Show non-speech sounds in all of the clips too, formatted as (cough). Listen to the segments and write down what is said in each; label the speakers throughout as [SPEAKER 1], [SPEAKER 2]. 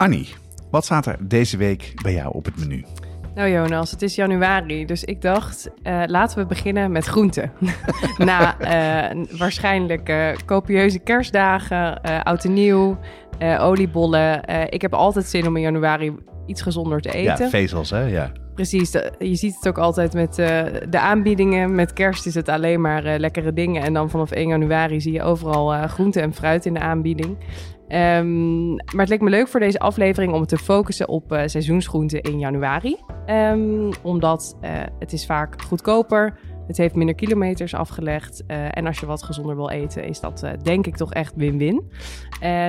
[SPEAKER 1] Annie, wat staat er deze week bij jou op het menu?
[SPEAKER 2] Nou Jonas, het is januari, dus ik dacht, uh, laten we beginnen met groenten. (laughs) Na uh, waarschijnlijk uh, copieuze kerstdagen, oud en nieuw, oliebollen. ik heb altijd zin om in januari iets gezonder te eten.
[SPEAKER 1] Ja, vezels hè, ja.
[SPEAKER 2] Precies, je ziet het ook altijd met de aanbiedingen. Met kerst is het alleen maar lekkere dingen. En dan vanaf 1 januari zie je overal groente en fruit in de aanbieding. Um, maar het leek me leuk voor deze aflevering om te focussen op uh, seizoensgroenten in januari. Um, omdat uh, het is vaak goedkoper, het heeft minder kilometers afgelegd. Uh, en als je wat gezonder wil eten, is dat denk ik toch echt win-win.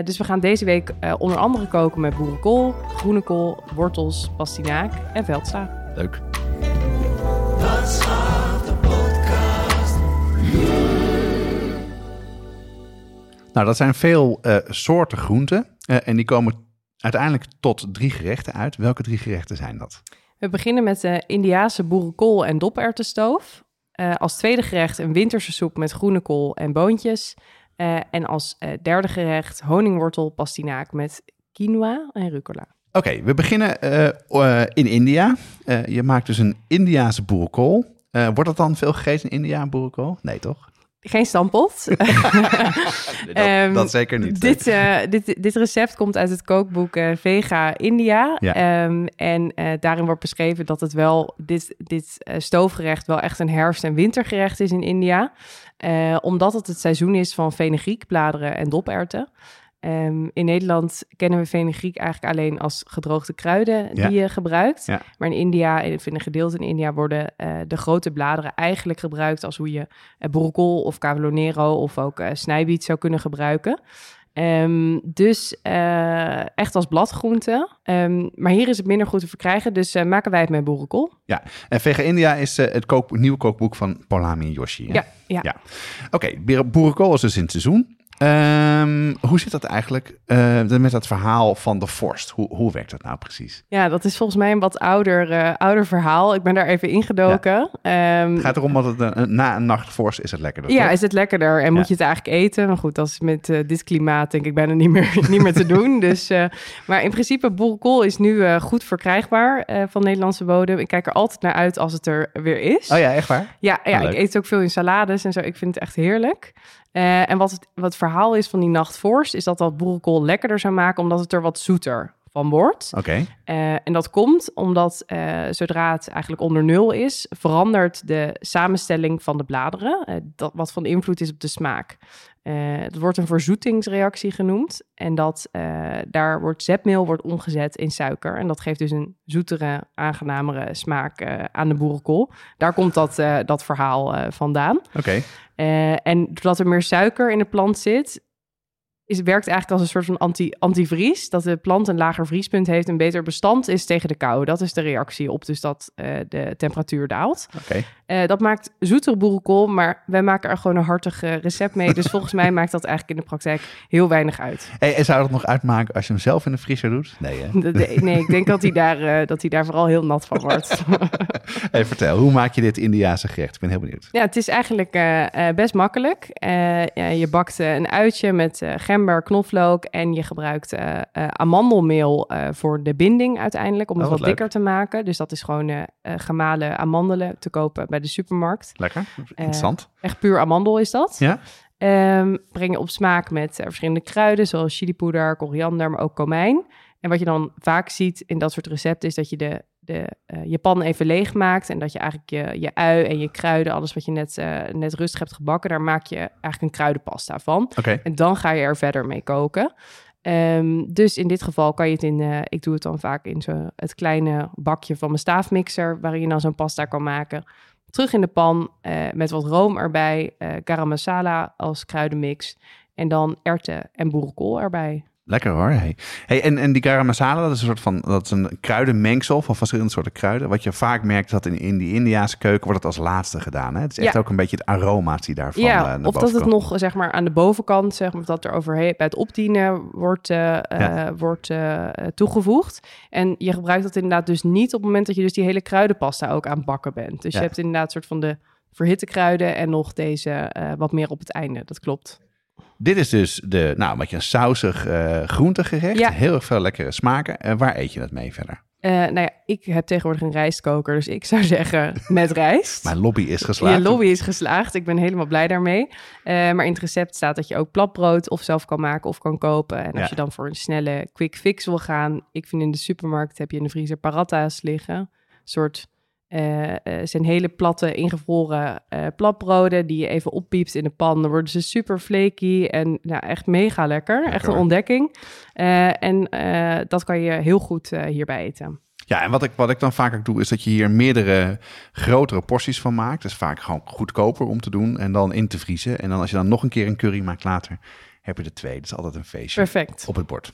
[SPEAKER 2] dus we gaan deze week onder andere koken met boerenkool, groene kool, wortels, pastinaak en veldsla.
[SPEAKER 1] Leuk. Nou, dat zijn veel uh, soorten groenten. Uh, en die komen uiteindelijk tot drie gerechten uit. Welke drie gerechten zijn dat?
[SPEAKER 2] We beginnen met de Indiaanse boerenkool en doperwtenstoof. Uh, als tweede gerecht een winterse soep met groene kool en boontjes. en als derde gerecht honingwortel pastinaak met quinoa en rucola.
[SPEAKER 1] Oké, okay, we beginnen in India. je maakt dus een Indiaanse boerenkool. wordt dat dan veel gegeten in India, boerenkool? Nee, toch?
[SPEAKER 2] Geen stampot. (laughs) (laughs)
[SPEAKER 1] dat, um, dat, zeker niet.
[SPEAKER 2] Dit, uh, dit, dit recept komt uit het kookboek uh, Vega India. Ja. Um, en uh, daarin wordt beschreven dat het wel, dit, dit stoofgerecht wel echt een herfst- en wintergerecht is in India. omdat het het seizoen is van fenugreekbladeren en doperwten. Um, in Nederland kennen we fenugreek eigenlijk alleen als gedroogde kruiden die je gebruikt. Ja. Maar in India, in een gedeelte in India, worden uh, de grote bladeren eigenlijk gebruikt als hoe je uh, broccol of cavolo of ook uh, snijbiet zou kunnen gebruiken. Um, dus echt als bladgroente. Um, maar hier is het minder goed te verkrijgen, dus maken wij het met boerenkool.
[SPEAKER 1] Ja, en Vega India is het kook, nieuwe kookboek van Polami Yoshi.
[SPEAKER 2] Hè? Ja, ja.
[SPEAKER 1] ja. Oké, okay, boerenkool is dus in het seizoen. Um, hoe zit dat eigenlijk uh, met dat verhaal van de vorst? Hoe, hoe werkt dat nou precies?
[SPEAKER 2] Ja, dat is volgens mij een wat ouder, uh, ouder verhaal. Ik ben daar even ingedoken.
[SPEAKER 1] Ja. Um, het gaat erom dat het uh, na een nacht vorst is het lekkerder.
[SPEAKER 2] Ja, is het lekkerder en ja. moet je het eigenlijk eten. Maar goed, dat is met dit klimaat denk ik bijna niet meer, (laughs) niet meer te doen. Dus, maar in principe, boerenkool is nu goed verkrijgbaar van Nederlandse bodem. Ik kijk er altijd naar uit als het er weer is.
[SPEAKER 1] Oh ja, echt waar?
[SPEAKER 2] Ja, ja ik eet ook veel in salades en zo. Ik vind het echt heerlijk. Uh, en wat het, wat het verhaal is van die nachtvorst, is dat dat boerenkool lekkerder zou maken, omdat het er wat zoeter van wordt.
[SPEAKER 1] Oké. Okay.
[SPEAKER 2] Uh, en dat komt omdat uh, zodra het eigenlijk onder nul is, verandert de samenstelling van de bladeren, dat, wat van invloed is op de smaak. het wordt een verzoetingsreactie genoemd en dat, daar wordt zetmeel wordt omgezet in suiker. En dat geeft dus een zoetere, aangenamere smaak aan de boerenkool. Daar komt dat, dat verhaal vandaan.
[SPEAKER 1] Oké. Okay.
[SPEAKER 2] En doordat er meer suiker in de plant zit, is, werkt eigenlijk als een soort van anti, antivries. Dat de plant een lager vriespunt heeft, een beter bestand is tegen de kou. Dat is de reactie op dus dat uh, de temperatuur daalt.
[SPEAKER 1] Okay.
[SPEAKER 2] Uh, dat maakt zoetere boerenkool, maar wij maken er gewoon een hartig uh, recept mee. Dus (laughs) volgens mij maakt dat eigenlijk in de praktijk heel weinig uit.
[SPEAKER 1] Hey, en zou dat nog uitmaken als je hem zelf in de vriezer doet? Nee, hè?
[SPEAKER 2] nee, nee, ik denk dat hij, daar, dat hij daar vooral heel nat van (laughs) wordt. (laughs)
[SPEAKER 1] hey, vertel, hoe maak je dit Indiaanse gerecht? Ik ben heel benieuwd.
[SPEAKER 2] Ja, het is eigenlijk best makkelijk. Je bakt een uitje met gember knoflook en je gebruikt uh, uh, amandelmeel uh, voor de binding uiteindelijk, om het oh, wat, wat dikker te maken. Dus dat is gewoon gemalen amandelen te kopen bij de supermarkt.
[SPEAKER 1] Lekker, interessant.
[SPEAKER 2] echt puur amandel is dat.
[SPEAKER 1] Ja.
[SPEAKER 2] Um, breng je op smaak met verschillende kruiden, zoals chilipoeder, koriander, maar ook komijn. En wat je dan vaak ziet in dat soort recepten is dat je de, de, uh, je pan even leeg maakt. En dat je eigenlijk je, je ui en je kruiden, alles wat je net, uh, net rustig hebt gebakken, daar maak je eigenlijk een kruidenpasta van.
[SPEAKER 1] Okay.
[SPEAKER 2] En dan ga je er verder mee koken. Um, dus in dit geval kan je het in, uh, ik doe het dan vaak in zo het kleine bakje van mijn staafmixer, waarin je dan zo'n pasta kan maken. Terug in de pan met wat room erbij, garam masala als kruidenmix. En dan erwten en boerenkool erbij.
[SPEAKER 1] Lekker hoor. Hey. Hey, en, en die garam masala, dat is een soort van dat is een kruidenmengsel van verschillende soorten kruiden. Wat je vaak merkt dat in, in die Indiaanse keuken wordt het als laatste gedaan. Hè? Het is echt ook een beetje het aroma's die daarvan
[SPEAKER 2] Ja,
[SPEAKER 1] uh,
[SPEAKER 2] of dat het nog zeg maar aan de bovenkant, zeg maar, dat er overheen bij het opdienen wordt, uh, ja. wordt uh, toegevoegd. En je gebruikt dat inderdaad dus niet op het moment dat je dus die hele kruidenpasta ook aan het bakken bent. Dus ja. je hebt inderdaad een soort van de verhitte kruiden en nog deze wat meer op het einde. Dat klopt.
[SPEAKER 1] Dit is dus de, nou, wat je een sausig uh, groentegerecht.
[SPEAKER 2] Ja.
[SPEAKER 1] Heel erg veel lekkere smaken. En waar eet je dat mee verder?
[SPEAKER 2] Uh, nou ja, ik heb tegenwoordig een rijstkoker, dus ik zou (laughs) zeggen met rijst.
[SPEAKER 1] Mijn lobby is geslaagd.
[SPEAKER 2] Je lobby is geslaagd. Ik ben helemaal blij daarmee. Uh, maar in het recept staat dat je ook platbrood of zelf kan maken of kan kopen. En als je dan voor een snelle quick fix wil gaan, ik vind in de supermarkt heb je in de vriezer paratta's liggen. Een soort uh, zijn hele platte, ingevroren uh, platbroden die je even oppiept in de pan. Dan worden ze super flaky en nou, echt mega lekker. lekker. Echt een ontdekking. En dat kan je heel goed hierbij eten.
[SPEAKER 1] Ja, en wat ik, wat ik dan vaak ook doe, is dat je hier meerdere grotere porties van maakt. Dat is vaak gewoon goedkoper om te doen en dan in te vriezen. En dan als je dan nog een keer een curry maakt later, heb je er twee. Dat is altijd een feestje
[SPEAKER 2] Perfect.
[SPEAKER 1] op het bord.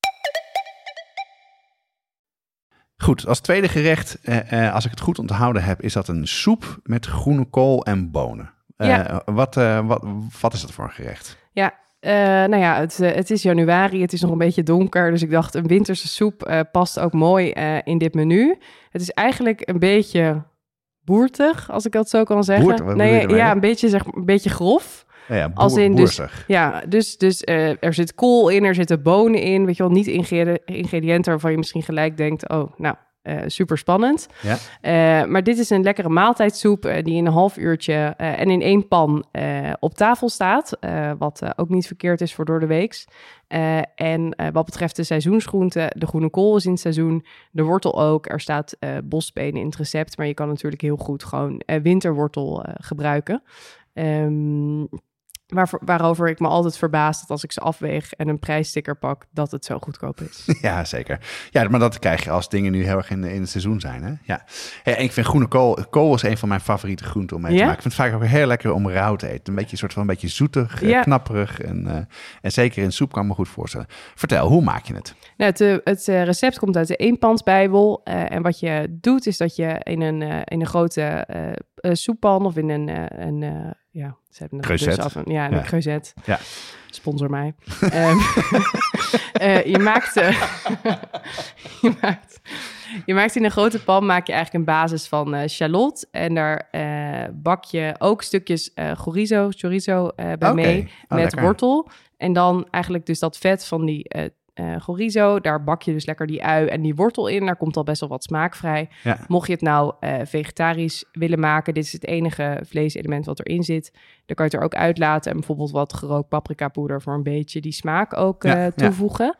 [SPEAKER 1] Goed, als tweede gerecht, eh, eh, als ik het goed onthouden heb, is dat een soep met groene kool en bonen. Uh,
[SPEAKER 2] Ja.
[SPEAKER 1] wat, eh, wat, wat is dat voor een gerecht?
[SPEAKER 2] Ja, eh, nou ja, het, eh, het is januari, het is nog een beetje donker, dus ik dacht een winterse soep eh, past ook mooi eh, in dit menu. Het is eigenlijk een beetje boertig, als ik dat zo kan zeggen.
[SPEAKER 1] Boertig,
[SPEAKER 2] nee, ja, een beetje, zeg, een beetje grof.
[SPEAKER 1] Ja, ja,
[SPEAKER 2] Als in dus-. Ja, dus, dus eh, er zit kool in, er zitten bonen in, weet je wel, niet ingredi- ingrediënten waarvan je misschien gelijk denkt, oh, nou, eh, super spannend.
[SPEAKER 1] Ja.
[SPEAKER 2] Eh, maar dit is een lekkere maaltijdsoep die in een half uurtje en in één pan op tafel staat. wat ook niet verkeerd is voor door de weeks. En wat betreft de seizoensgroenten, de groene kool is in het seizoen, de wortel ook. Er staat bosbenen in het recept, maar je kan natuurlijk heel goed gewoon winterwortel gebruiken. Ehm, waarover ik me altijd verbaas dat als ik ze afweeg en een prijssticker pak, dat het zo goedkoop is. (laughs)
[SPEAKER 1] Ja, zeker. Ja, maar dat krijg je als dingen nu heel erg in, in het seizoen zijn. Hè? Ja. En ik vind groene kool, kool is een van mijn favoriete groenten om mee te
[SPEAKER 2] Ja?
[SPEAKER 1] maken. Ik vind het vaak ook heel lekker om rauw te eten. Een beetje een soort van een beetje zoetig, eh,
[SPEAKER 2] Ja.
[SPEAKER 1] knapperig. En, eh, en zeker in soep kan ik me goed voorstellen. Vertel, hoe maak je het?
[SPEAKER 2] Nou, het, eh, het recept komt uit de eenpansbijbel. en wat je doet, is dat je in een, eh, in een grote eh, soeppan of in een, eh, een eh, ja, ze hebben
[SPEAKER 1] Creuset.
[SPEAKER 2] dus af, een- ja, een
[SPEAKER 1] Ja.
[SPEAKER 2] creuset.
[SPEAKER 1] Ja.
[SPEAKER 2] Sponsor mij. (laughs) Ehm, (laughs) eh, je maakt, (laughs) je maakt, je maakt in een grote pan maak je eigenlijk een basis van shallot en daar bak je ook stukjes chorizo, chorizo bij mee
[SPEAKER 1] Oh,
[SPEAKER 2] met
[SPEAKER 1] lekker.
[SPEAKER 2] wortel. En dan eigenlijk dus dat vet van die eh, chorizo, daar bak je dus lekker die ui en die wortel in. Daar komt al best wel wat smaak vrij.
[SPEAKER 1] Ja.
[SPEAKER 2] Mocht je het nou eh, vegetarisch willen maken, dit is het enige vleeselement wat erin zit. Dan kan je het er ook uitlaten en bijvoorbeeld wat gerookt paprikapoeder voor een beetje die smaak ook
[SPEAKER 1] Ja,
[SPEAKER 2] eh,
[SPEAKER 1] ja.
[SPEAKER 2] toevoegen.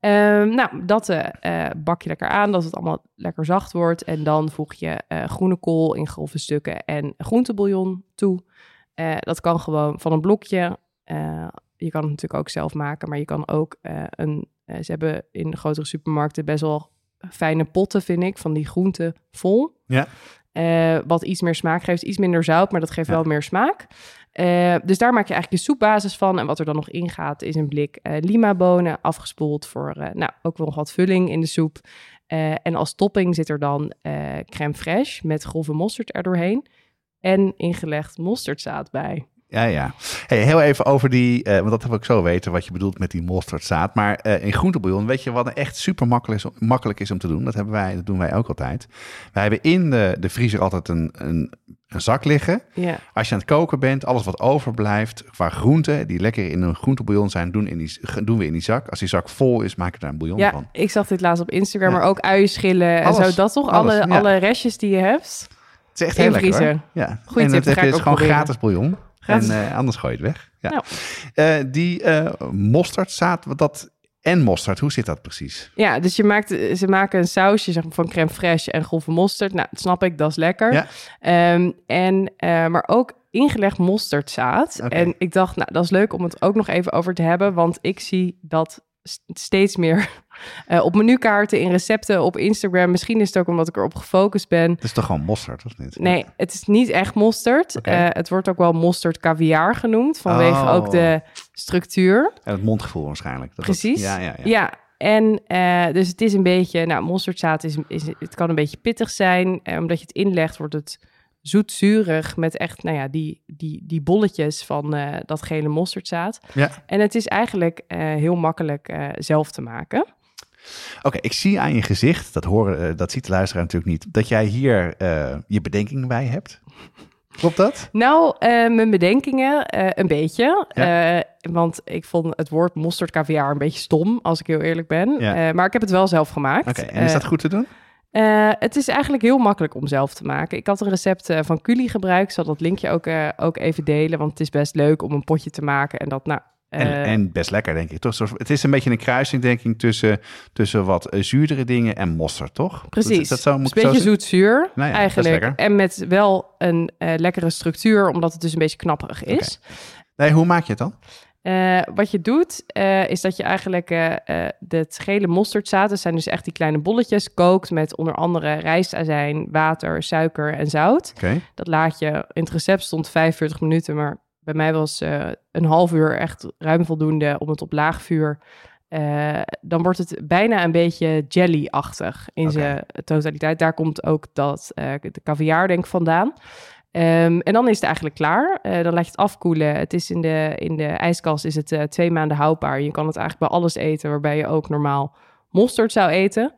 [SPEAKER 2] Ehm, nou, dat bak je lekker aan, dat het allemaal lekker zacht wordt. En dan voeg je groene kool in grove stukken en groentebouillon toe. Dat kan gewoon van een blokje. Je kan het natuurlijk ook zelf maken, maar je kan ook eh, een... eh, ze hebben in de grotere supermarkten best wel fijne potten, vind ik, van die groenten vol.
[SPEAKER 1] Ja.
[SPEAKER 2] Eh, wat iets meer smaak geeft, iets minder zout, maar dat geeft
[SPEAKER 1] Ja.
[SPEAKER 2] wel meer smaak. Dus daar maak je eigenlijk je soepbasis van. En wat er dan nog in gaat, is een blik eh lima-bonen afgespoeld voor nou, ook wel nog wat vulling in de soep. En als topping zit er dan crème fraîche met grove mosterd erdoorheen. En ingelegd mosterdzaad bij.
[SPEAKER 1] Ja, ja. Hey, heel even over die, eh, want dat heb ik zo weten wat je bedoelt met die mosterdzaad. Maar eh, in groentebouillon, weet je wat echt super makkelijk is, makkelijk is om te doen? Dat, hebben wij, dat doen wij ook altijd. Wij hebben in de, de vriezer altijd een, een, een zak liggen.
[SPEAKER 2] Ja,
[SPEAKER 1] Als je aan het koken bent, alles wat overblijft qua groenten, die lekker in een groentebouillon zijn, doen, in die, doen we in die zak. Als die zak vol is, maak je daar een bouillon
[SPEAKER 2] ja
[SPEAKER 1] van.
[SPEAKER 2] ik zag dit laatst op Instagram,
[SPEAKER 1] Ja.
[SPEAKER 2] maar ook uienschillen en zo. Dat toch?
[SPEAKER 1] alles,
[SPEAKER 2] alle,
[SPEAKER 1] ja.
[SPEAKER 2] alle restjes die je hebt.
[SPEAKER 1] Het is echt heel lekker. Ja.
[SPEAKER 2] Goeie
[SPEAKER 1] en
[SPEAKER 2] tip,
[SPEAKER 1] dat
[SPEAKER 2] ga
[SPEAKER 1] heb je
[SPEAKER 2] ik
[SPEAKER 1] dus gewoon
[SPEAKER 2] proberen.
[SPEAKER 1] gratis bouillon.
[SPEAKER 2] Gratis.
[SPEAKER 1] En eh, anders gooi je het weg. Ja.
[SPEAKER 2] Nou.
[SPEAKER 1] Eh, die eh mosterdzaad, wat dat en mosterd, hoe zit dat precies?
[SPEAKER 2] Ja, dus je maakt, ze maken een sausje zeg maar, van crème fraîche en grove mosterd. Nou, dat snap ik, dat is lekker.
[SPEAKER 1] Ja.
[SPEAKER 2] Ehm, en, maar ook ingelegd mosterdzaad. En ik dacht, nou, dat is leuk om het ook nog even over te hebben. Want ik zie dat steeds meer uh, (laughs) op menukaarten, in recepten, op Instagram. Misschien is het ook omdat ik erop gefocust ben.
[SPEAKER 1] Het is toch gewoon mosterd, of niet?
[SPEAKER 2] Nee, het is niet echt mosterd. Okay. Uh, het wordt ook wel mosterd caviar genoemd, vanwege
[SPEAKER 1] Oh.
[SPEAKER 2] ook de structuur.
[SPEAKER 1] En het mondgevoel waarschijnlijk. Dat
[SPEAKER 2] Precies.
[SPEAKER 1] Ja, ja, ja.
[SPEAKER 2] ja. En uh, dus het is een beetje, nou, mosterdzaad is, is, het kan een beetje pittig zijn. Omdat je het inlegt, wordt het zoetzurig met echt, nou ja, die, die, die bolletjes van uh, dat gele mosterdzaad.
[SPEAKER 1] Ja.
[SPEAKER 2] En het is eigenlijk uh, heel makkelijk uh, zelf te maken.
[SPEAKER 1] Oké, okay, ik zie aan je gezicht, dat, horen, dat ziet de luisteraar natuurlijk niet, dat jij hier je bedenkingen bij hebt. Klopt dat?
[SPEAKER 2] Nou, mijn bedenkingen een beetje. Ja. Want ik vond het woord mosterd caviar een beetje stom, als ik heel eerlijk ben.
[SPEAKER 1] Ja.
[SPEAKER 2] maar ik heb het wel zelf gemaakt.
[SPEAKER 1] Oké, okay, en is dat goed te doen?
[SPEAKER 2] Het is eigenlijk heel makkelijk om zelf te maken. Ik had een recept van Culi gebruikt. Ik zal dat linkje ook, ook even delen. Want het is best leuk om een potje te maken. En dat, nou,
[SPEAKER 1] en, en, best lekker, denk ik. Toch? Het is een beetje een kruising, denk ik, tussen, tussen wat zuurdere dingen en mosterd, toch?
[SPEAKER 2] Precies.
[SPEAKER 1] Dat, dat zo, moet
[SPEAKER 2] een beetje zoet-zuur
[SPEAKER 1] nou ja,
[SPEAKER 2] eigenlijk. En met wel een lekkere structuur, omdat het dus een beetje knapperig is.
[SPEAKER 1] Okay. Nee, hoe maak je het dan?
[SPEAKER 2] Uh, wat je doet, uh, is dat je eigenlijk uh, het gele mosterdzaad, dat zijn dus echt die kleine bolletjes, kookt met onder andere rijstazijn, water, suiker en zout.
[SPEAKER 1] Okay.
[SPEAKER 2] Dat laat je, in het recept stond 45 minuten, maar bij mij was een half uur echt ruim voldoende om het op laag vuur. Dan wordt het bijna een beetje jelly-achtig in okay. zijn totaliteit. Daar komt ook dat, de caviar denk ik vandaan. Um, en dan is het eigenlijk klaar. Uh, dan laat je het afkoelen. Het is in de, in de ijskast is het twee maanden houdbaar. Je kan het eigenlijk bij alles eten waarbij je ook normaal mosterd zou eten.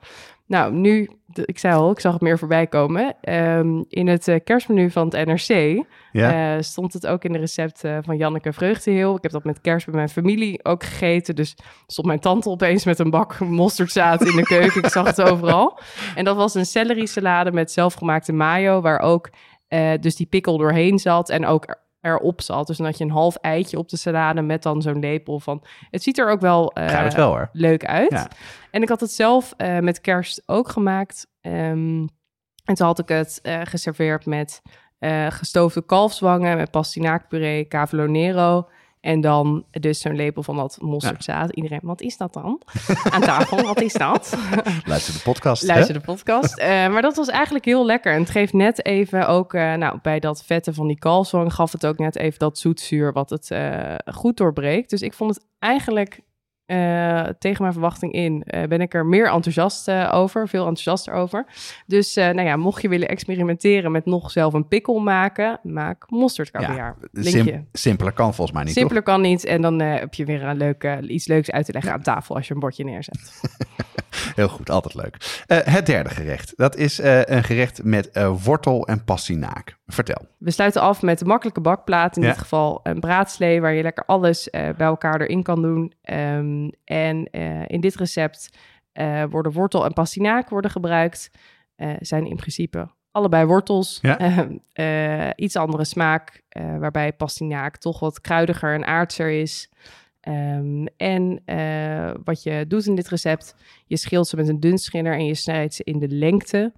[SPEAKER 2] Nou, nu, ik zei al, ik zag het meer voorbij komen. Um, in het uh, kerstmenu van het NRC
[SPEAKER 1] ja.
[SPEAKER 2] stond het ook in de recept van Janneke Vreugdeheel. Ik heb dat met kerst bij mijn familie ook gegeten. Dus stond mijn tante opeens met een bak (laughs) mosterdzaad in de keuken. ik zag het overal. En dat was een celery salade met zelfgemaakte mayo, waar ook uh, dus die pikkel doorheen zat en ook erop zat. Dus dan had je een half eitje op de salade met dan zo'n lepel van... Het ziet er ook wel, uh,
[SPEAKER 1] het wel
[SPEAKER 2] leuk uit.
[SPEAKER 1] Ja.
[SPEAKER 2] En ik had het zelf uh, met kerst ook gemaakt. Um, en toen had ik het geserveerd met gestoofde kalfswangen... met pastinaakpuree, cavolo nero... En dan dus zo'n lepel van dat mosterdzaad. Ja. Iedereen, wat is dat dan? Aan tafel, wat is dat? (laughs)
[SPEAKER 1] Luister de podcast.
[SPEAKER 2] Luister
[SPEAKER 1] hè?
[SPEAKER 2] de podcast. Uh, maar dat was eigenlijk heel lekker. En het geeft net even ook, uh, nou, bij dat vette van die kalfswang gaf het ook net even dat zoetzuur wat het uh, goed doorbreekt. Dus ik vond het eigenlijk uh, tegen mijn verwachting in uh, ben ik er meer enthousiast uh, over, veel enthousiaster over. Dus nou ja, mocht je willen experimenteren met nog zelf een pikkel maken, maak.
[SPEAKER 1] Ja, sim simpeler kan volgens mij niet.
[SPEAKER 2] Simpeler
[SPEAKER 1] toch?
[SPEAKER 2] kan niet en dan heb je weer een leuk, iets leuks uit te leggen aan tafel als je een bordje neerzet. (laughs)
[SPEAKER 1] Heel goed, altijd leuk. Het derde gerecht, dat is een gerecht met wortel en pastinaak. Vertel.
[SPEAKER 2] We sluiten af met de makkelijke bakplaat. In ja. dit geval een braadslee waar je lekker alles bij elkaar erin kan doen. Um, en in dit recept worden wortel en pastinaak worden gebruikt. zijn in principe allebei wortels.
[SPEAKER 1] Ja. (laughs)
[SPEAKER 2] iets andere smaak, waarbij pastinaak toch wat kruidiger en aardser is. Um, en uh, wat je doet in dit recept, je schilt ze met een dunschiller en je snijdt ze in de lengte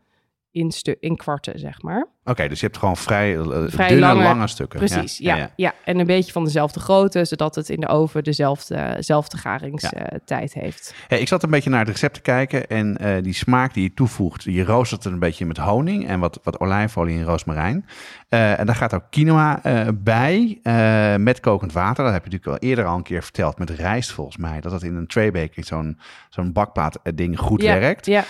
[SPEAKER 2] in, in kwarten, zeg maar.
[SPEAKER 1] Oké, okay, dus je hebt gewoon vrij, uh,
[SPEAKER 2] vrij
[SPEAKER 1] dunne,
[SPEAKER 2] lange,
[SPEAKER 1] lange stukken.
[SPEAKER 2] Precies, ja, ja, ja. ja, En een beetje van dezelfde grootte, zodat het in de oven dezelfde, dezelfde garingstijd heeft.
[SPEAKER 1] Hey, ik zat een beetje naar het recept te kijken en uh, die smaak die je toevoegt, je roostert het een beetje met honing en wat, wat olijfolie en roosmarijn. Uh, en daar gaat ook quinoa bij met kokend water. Dat heb je natuurlijk al eerder al een keer verteld met rijst volgens mij. Dat het in een traybaker, zo'n zo'n bakplaat ding goed werkt.
[SPEAKER 2] Ja.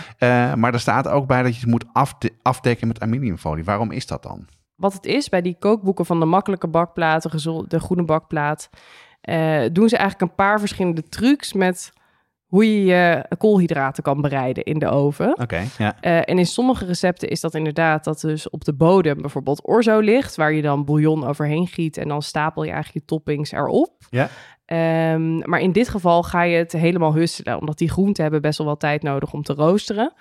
[SPEAKER 1] maar er staat ook bij dat je het moet afde afdekken met aluminiumfolie. Waarom is dat dan?
[SPEAKER 2] Wat het is, bij die kookboeken van de makkelijke bakplaat, de groene bakplaat, uh, doen ze eigenlijk een paar verschillende trucs met hoe je je koolhydraten kan bereiden in de oven.
[SPEAKER 1] Oké, okay, ja.
[SPEAKER 2] Uh, en in sommige recepten is dat inderdaad dat dus op de bodem bijvoorbeeld orzo ligt, waar je dan bouillon overheen giet en dan stapel je eigenlijk je toppings erop.
[SPEAKER 1] Ja.
[SPEAKER 2] Um, maar in dit geval ga je het helemaal husselen, omdat die groenten hebben best wel wat tijd nodig om te roosteren.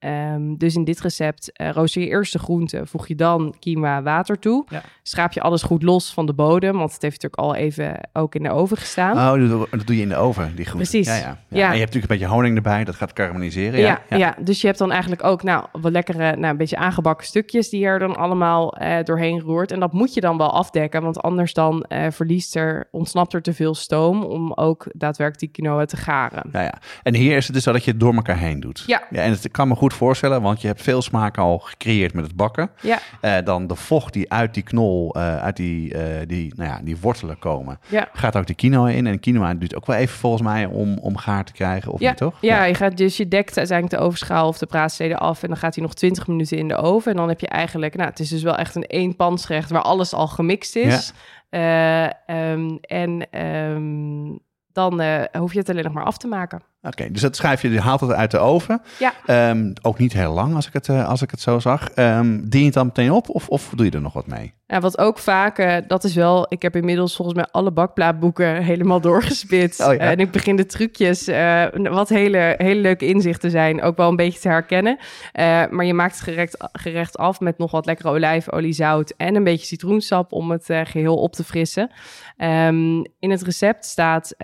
[SPEAKER 2] Ehm, dus in dit recept uh, rooster je eerst de groenten, voeg je dan quinoa water toe.
[SPEAKER 1] Ja.
[SPEAKER 2] Schraap je alles goed los van de bodem, want het heeft natuurlijk al even ook in de oven gestaan.
[SPEAKER 1] Oh, dat doe je in de oven, die groenten.
[SPEAKER 2] Precies.
[SPEAKER 1] Ja, ja. ja. En je hebt natuurlijk een beetje honing erbij, dat gaat karamelliseren.
[SPEAKER 2] Ja, ja, dus je hebt dan eigenlijk ook nou, wat lekkere, nou, een beetje aangebakken stukjes die er dan allemaal uh, doorheen roert. En dat moet je dan wel afdekken, want anders dan uh, verliest er, ontsnapt er te veel stoom om ook daadwerkelijk die quinoa te garen.
[SPEAKER 1] Ja, ja. En hier is het dus zo dat je het door elkaar heen doet.
[SPEAKER 2] Ja.
[SPEAKER 1] ja en het kan me goed voorstellen, want je hebt veel smaak al gecreëerd met het bakken.
[SPEAKER 2] Ja.
[SPEAKER 1] Uh, dan de vocht die uit die knol, uh, uit die, uh, die, nou ja, die wortelen komen,
[SPEAKER 2] ja.
[SPEAKER 1] gaat ook de quinoa in. En de quinoa duurt ook wel even volgens mij om, om gaar te krijgen, of
[SPEAKER 2] ja.
[SPEAKER 1] niet toch?
[SPEAKER 2] Ja, je gaat dus je dekt uiteindelijk de ovenschaal of de praatsteden af en dan gaat hij nog 20 minuten in de oven. En dan heb je eigenlijk, nou, het is dus wel echt een eenpansgerecht waar alles al gemixt is. Ja. Um, en um, dan hoef je het alleen nog maar af te maken.
[SPEAKER 1] Oké, okay, dus dat schrijf je, je haalt het uit de oven.
[SPEAKER 2] Ja.
[SPEAKER 1] Um, ook niet heel lang als ik het, uh, als ik het zo zag. Um, dien je het dan meteen op of, of doe je er nog wat mee?
[SPEAKER 2] Ja, wat ook vaak, uh, dat is wel, ik heb inmiddels volgens mij alle bakplaatboeken helemaal doorgespit.
[SPEAKER 1] Oh, ja.
[SPEAKER 2] En ik begin de trucjes, uh, wat hele, hele leuke inzichten zijn, ook wel een beetje te herkennen. Uh, maar je maakt het gerecht, gerecht af met nog wat lekkere olijfolie, zout en een beetje citroensap om het uh, geheel op te frissen. Um, in het recept staat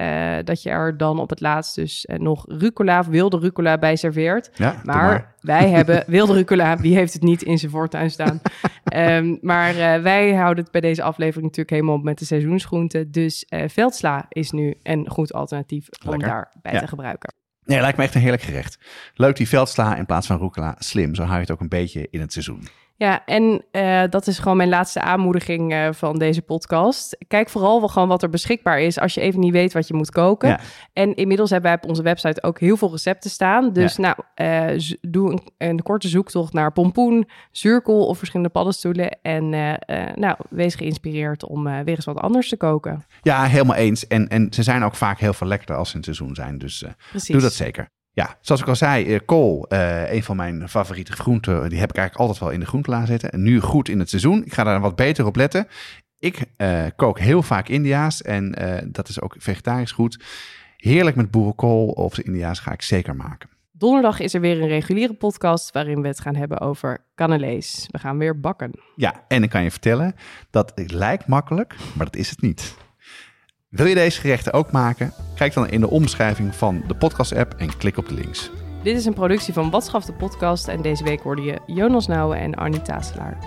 [SPEAKER 2] dat je er dan op het laatst dus nog rucola of wilde rucola bij serveert.
[SPEAKER 1] Ja,
[SPEAKER 2] maar, wij hebben (laughs) wilde rucola, wie heeft het niet in zijn voortuin staan? um, (laughs) maar uh, wij houden het bij deze aflevering natuurlijk helemaal op met de seizoensgroenten. Dus uh, veldsla is nu een goed alternatief om daarbij
[SPEAKER 1] Ja.
[SPEAKER 2] te gebruiken.
[SPEAKER 1] Nee, lijkt me echt een heerlijk gerecht. Leuk die veldsla in plaats van rucola. Slim, zo hou je het ook een beetje in het seizoen.
[SPEAKER 2] Ja, en uh, dat is gewoon mijn laatste aanmoediging uh, van deze podcast. Kijk vooral wel gewoon wat er beschikbaar is als je even niet weet wat je moet koken.
[SPEAKER 1] Ja.
[SPEAKER 2] En inmiddels hebben wij op onze website ook heel veel recepten staan. Dus
[SPEAKER 1] Ja.
[SPEAKER 2] nou, uh, z- doe een, een korte zoektocht naar pompoen, zuurkool of verschillende paddenstoelen. En nou, wees geïnspireerd om weer eens wat anders te koken.
[SPEAKER 1] Ja, helemaal eens. En, en ze zijn ook vaak heel veel lekkerder als ze in het seizoen zijn. Dus eh, doe dat zeker. Ja, zoals ik al zei, eh, kool, eh, een van mijn favoriete groenten. Die heb ik eigenlijk altijd wel in de groentela zitten. En nu goed in het seizoen. Ik ga daar wat beter op letten. Ik eh, kook heel vaak India's en dat is ook vegetarisch goed. Heerlijk met boerenkool of de India's ga ik zeker maken.
[SPEAKER 2] Donderdag is er weer een reguliere podcast waarin we het gaan hebben over cannelés. We gaan weer bakken.
[SPEAKER 1] Ja, en ik kan je vertellen, dat het lijkt makkelijk, maar dat is het niet. Wil je deze gerechten ook maken? Kijk dan in de omschrijving van de podcast-app en klik op de links.
[SPEAKER 2] Dit is een productie van Watschaf de Podcast en deze week hoorde je Jonas Nouwen en Arnie Taselaar.